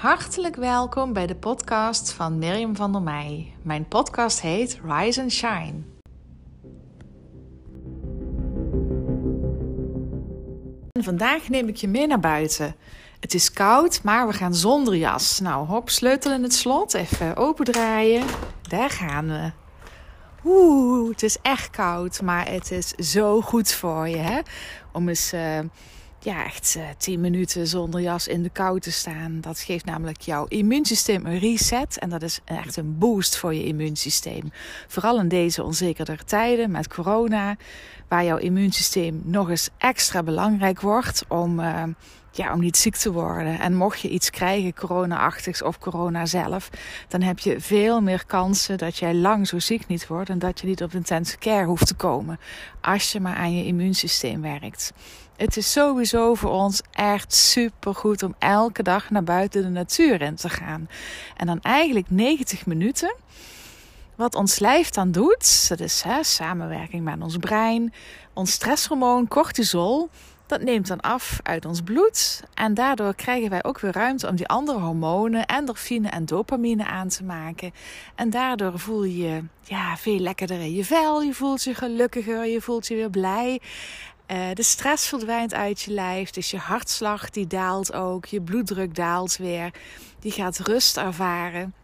Hartelijk welkom bij de podcast van Mirjam van der Meij. Mijn podcast heet Rise and Shine. Vandaag neem ik je mee naar buiten. Het is koud, maar we gaan zonder jas. Nou, hop, sleutel in het slot, even opendraaien. Daar gaan we. Oeh, het is echt koud, maar het is zo goed voor je, hè? Om eens... Uh, ja, echt uh, 10 minuten zonder jas in de kou te staan. Dat geeft namelijk jouw immuunsysteem een reset. En dat is echt een boost voor je immuunsysteem. Vooral in deze onzekere tijden met corona. Waar jouw immuunsysteem nog eens extra belangrijk wordt om, uh, ja, om niet ziek te worden. En mocht je iets krijgen, corona-achtigs of corona zelf, dan heb je veel meer kansen dat jij lang zo ziek niet wordt en dat je niet op intensive care hoeft te komen. Als je maar aan je immuunsysteem werkt. Het is sowieso voor ons echt super goed om elke dag naar buiten de natuur in te gaan. En dan eigenlijk 90 minuten. Wat ons lijf dan doet, dat is hè, samenwerking met ons brein, ons stresshormoon cortisol, dat neemt dan af uit ons bloed. En daardoor krijgen wij ook weer ruimte om die andere hormonen, endorfine en dopamine aan te maken. En daardoor voel je je ja, veel lekkerder in je vel. Je voelt je gelukkiger, je voelt je weer blij. Uh, de stress verdwijnt uit je lijf. Dus je hartslag die daalt ook. Je bloeddruk daalt weer. Die gaat rust ervaren.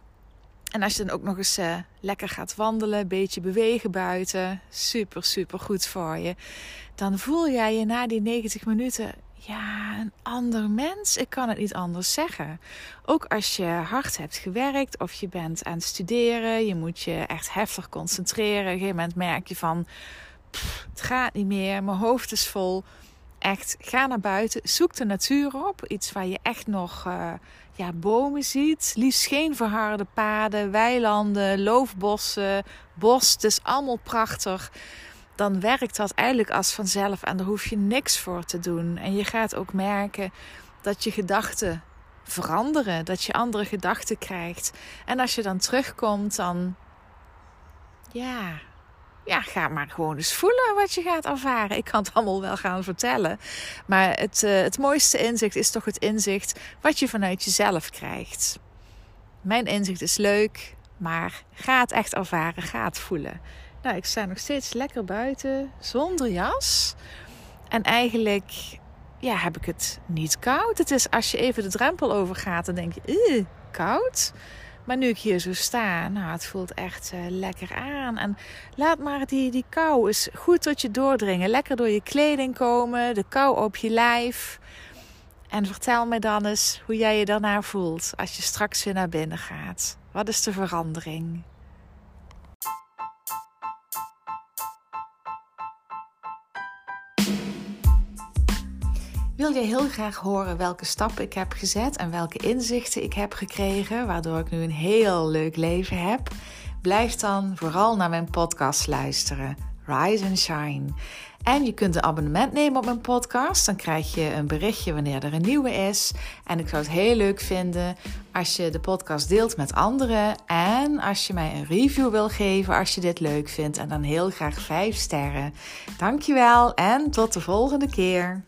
En als je dan ook nog eens uh, lekker gaat wandelen, een beetje bewegen buiten, super, super goed voor je. Dan voel jij je na die 90 minuten, ja, een ander mens. Ik kan het niet anders zeggen. Ook als je hard hebt gewerkt of je bent aan het studeren, je moet je echt heftig concentreren. Op een gegeven moment merk je van, het gaat niet meer, mijn hoofd is vol. Echt, ga naar buiten, zoek de natuur op. Iets waar je echt nog uh, ja, bomen ziet. Liefst geen verharde paden, weilanden, loofbossen, bos. Het is allemaal prachtig. Dan werkt dat eigenlijk als vanzelf en daar hoef je niks voor te doen. En je gaat ook merken dat je gedachten veranderen, dat je andere gedachten krijgt. En als je dan terugkomt, dan ja, ja, ga maar gewoon eens voelen wat je gaat ervaren. Ik kan het allemaal wel gaan vertellen. Maar het, uh, het mooiste inzicht is toch het inzicht wat je vanuit jezelf krijgt. Mijn inzicht is leuk, maar ga het echt ervaren, ga het voelen. Nou, ik sta nog steeds lekker buiten, zonder jas. En eigenlijk ja, heb ik het niet koud. Het is als je even de drempel overgaat, dan denk je, koud. Maar nu ik hier zo sta, nou, het voelt echt uh, lekker aan. En laat maar die, die kou eens goed tot je doordringen. Lekker door je kleding komen, de kou op je lijf. En vertel me dan eens hoe jij je daarna voelt als je straks weer naar binnen gaat. Wat is de verandering? Wil je heel graag horen welke stappen ik heb gezet en welke inzichten ik heb gekregen, waardoor ik nu een heel leuk leven heb? Blijf dan vooral naar mijn podcast luisteren. Rise and Shine. En je kunt een abonnement nemen op mijn podcast. Dan krijg je een berichtje wanneer er een nieuwe is. En ik zou het heel leuk vinden als je de podcast deelt met anderen. En als je mij een review wil geven als je dit leuk vindt. En dan heel graag 5 sterren. Dankjewel en tot de volgende keer.